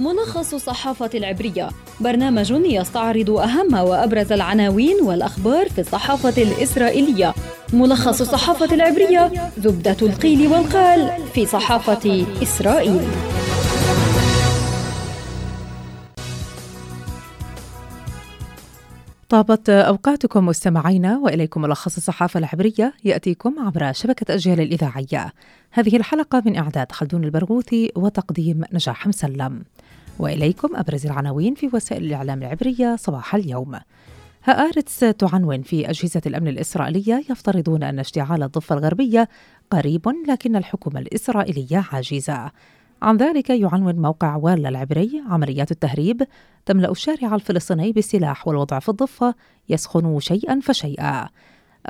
ملخص الصحافة العبرية. برنامج يستعرض أهم وأبرز العناوين والأخبار في الصحافة الإسرائيلية. ملخص الصحافة العبرية زبدة القيل والقال في صحافة إسرائيل. طابت أوقاتكم مستمعينا وإليكم ملخص الصحافة العبرية يأتيكم عبر شبكة أجيال الإذاعية. هذه الحلقة من إعداد خلدون البرغوثي وتقديم نجاح مسلم. وإليكم أبرز العناوين في وسائل الإعلام العبرية صباح اليوم. هآرتس تعنون في أجهزة الأمن الإسرائيلية يفترضون أن اشتعال الضفة الغربية قريب لكن الحكومة الإسرائيلية عاجزة. عن ذلك يعنون موقع والا العبري عمليات التهريب تملأ الشارع الفلسطيني بالسلاح والوضع في الضفة يسخن شيئا فشيئا.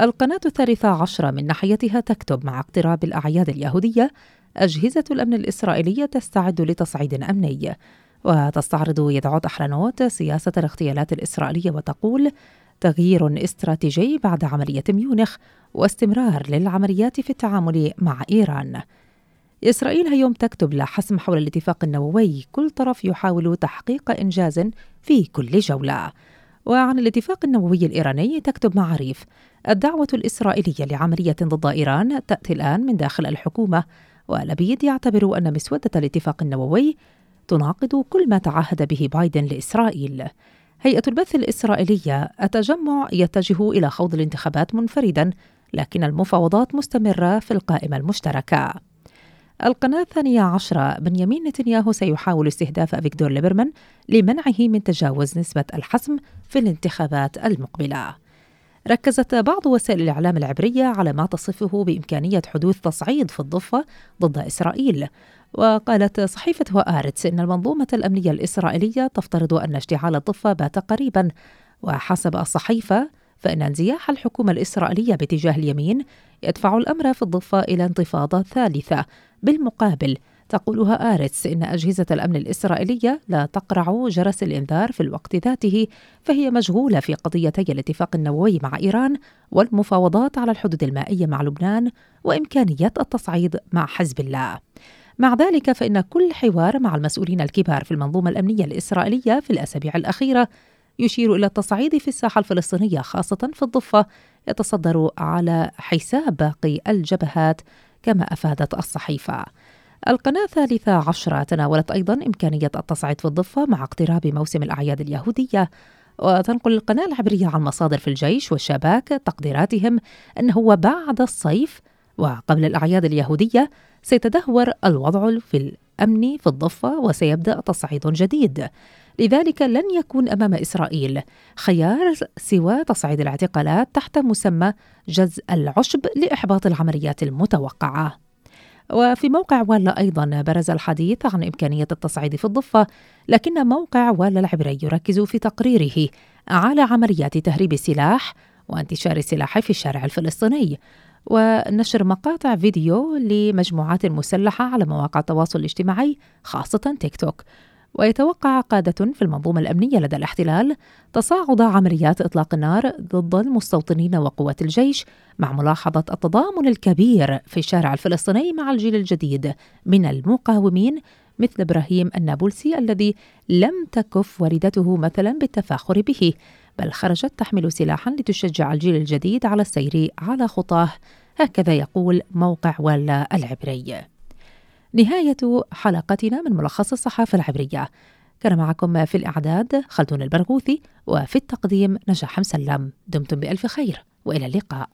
القناة الثالثة عشرة من ناحيتها تكتب مع اقتراب الأعياد اليهودية أجهزة الأمن الإسرائيلية تستعد لتصعيد أمني. وتستعرض يدعوت أحرنوت سياسة الاغتيالات الإسرائيلية وتقول تغيير استراتيجي بعد عملية ميونخ واستمرار للعمليات في التعامل مع إيران. إسرائيل هيوم تكتب لحسم حول الاتفاق النووي كل طرف يحاول تحقيق إنجاز في كل جولة. وعن الاتفاق النووي الإيراني تكتب معاريف الدعوة الإسرائيلية لعملية ضد إيران تأتي الآن من داخل الحكومة ولبيد يعتبر أن مسودة الاتفاق النووي تناقض كل ما تعهد به بايدن لإسرائيل. هيئة البث الإسرائيلية التجمع يتجه إلى خوض الانتخابات منفردا لكن المفاوضات مستمرة في القائمة المشتركة. القناة الثانية عشرة بنيامين نتنياهو سيحاول استهداف أفيكتور ليبرمان لمنعه من تجاوز نسبة الحسم في الانتخابات المقبلة. ركزت بعض وسائل الإعلام العبرية على ما تصفه بإمكانية حدوث تصعيد في الضفة ضد إسرائيل. وقالت صحيفة وآرتس إن المنظومة الأمنية الإسرائيلية تفترض أن اشتعال الضفة بات قريبا. وحسب الصحيفة فإن انزياح الحكومة الإسرائيلية باتجاه اليمين يدفع الأمر في الضفة إلى انتفاضة ثالثة. بالمقابل تقولها آرتس إن أجهزة الأمن الإسرائيلية لا تقرع جرس الإنذار في الوقت ذاته فهي مشغولة في قضيتي الاتفاق النووي مع إيران والمفاوضات على الحدود المائية مع لبنان وإمكانية التصعيد مع حزب الله. مع ذلك فإن كل حوار مع المسؤولين الكبار في المنظومة الأمنية الإسرائيلية في الأسابيع الأخيرة يشير إلى التصعيد في الساحة الفلسطينية خاصة في الضفة يتصدر على حساب باقي الجبهات كما أفادت الصحيفة. القناة الثالثة عشرة تناولت أيضا إمكانية التصعيد في الضفة مع اقتراب موسم الأعياد اليهودية. وتنقل القناة العبرية عن مصادر في الجيش والشباك تقديراتهم أنه بعد الصيف وقبل الأعياد اليهودية سيتدهور الوضع في الأمن في الضفة وسيبدأ تصعيد جديد. لذلك لن يكون أمام إسرائيل خيار سوى تصعيد الاعتقالات تحت مسمى جز العشب لإحباط العمليات المتوقعة. وفي موقع والا أيضا برز الحديث عن إمكانية التصعيد في الضفة لكن موقع والا العبري يركز في تقريره على عمليات تهريب السلاح وانتشار السلاح في الشارع الفلسطيني. ونشر مقاطع فيديو لمجموعات مسلحة على مواقع التواصل الاجتماعي خاصة تيك توك. ويتوقع قادة في المنظومة الأمنية لدى الاحتلال تصاعد عمليات إطلاق النار ضد المستوطنين وقوات الجيش مع ملاحظة التضامن الكبير في الشارع الفلسطيني مع الجيل الجديد من المقاومين مثل إبراهيم النابلسي الذي لم تكف والدته مثلا بالتفاخر به. بل خرجت تحمل سلاحا لتشجع الجيل الجديد على السير على خطاه هكذا يقول موقع ولا العبري. نهاية حلقتنا من ملخص الصحافة العبرية. كان معكم في الإعداد خلدون البرغوثي وفي التقديم نجاح مسلم. دمتم بألف خير وإلى اللقاء.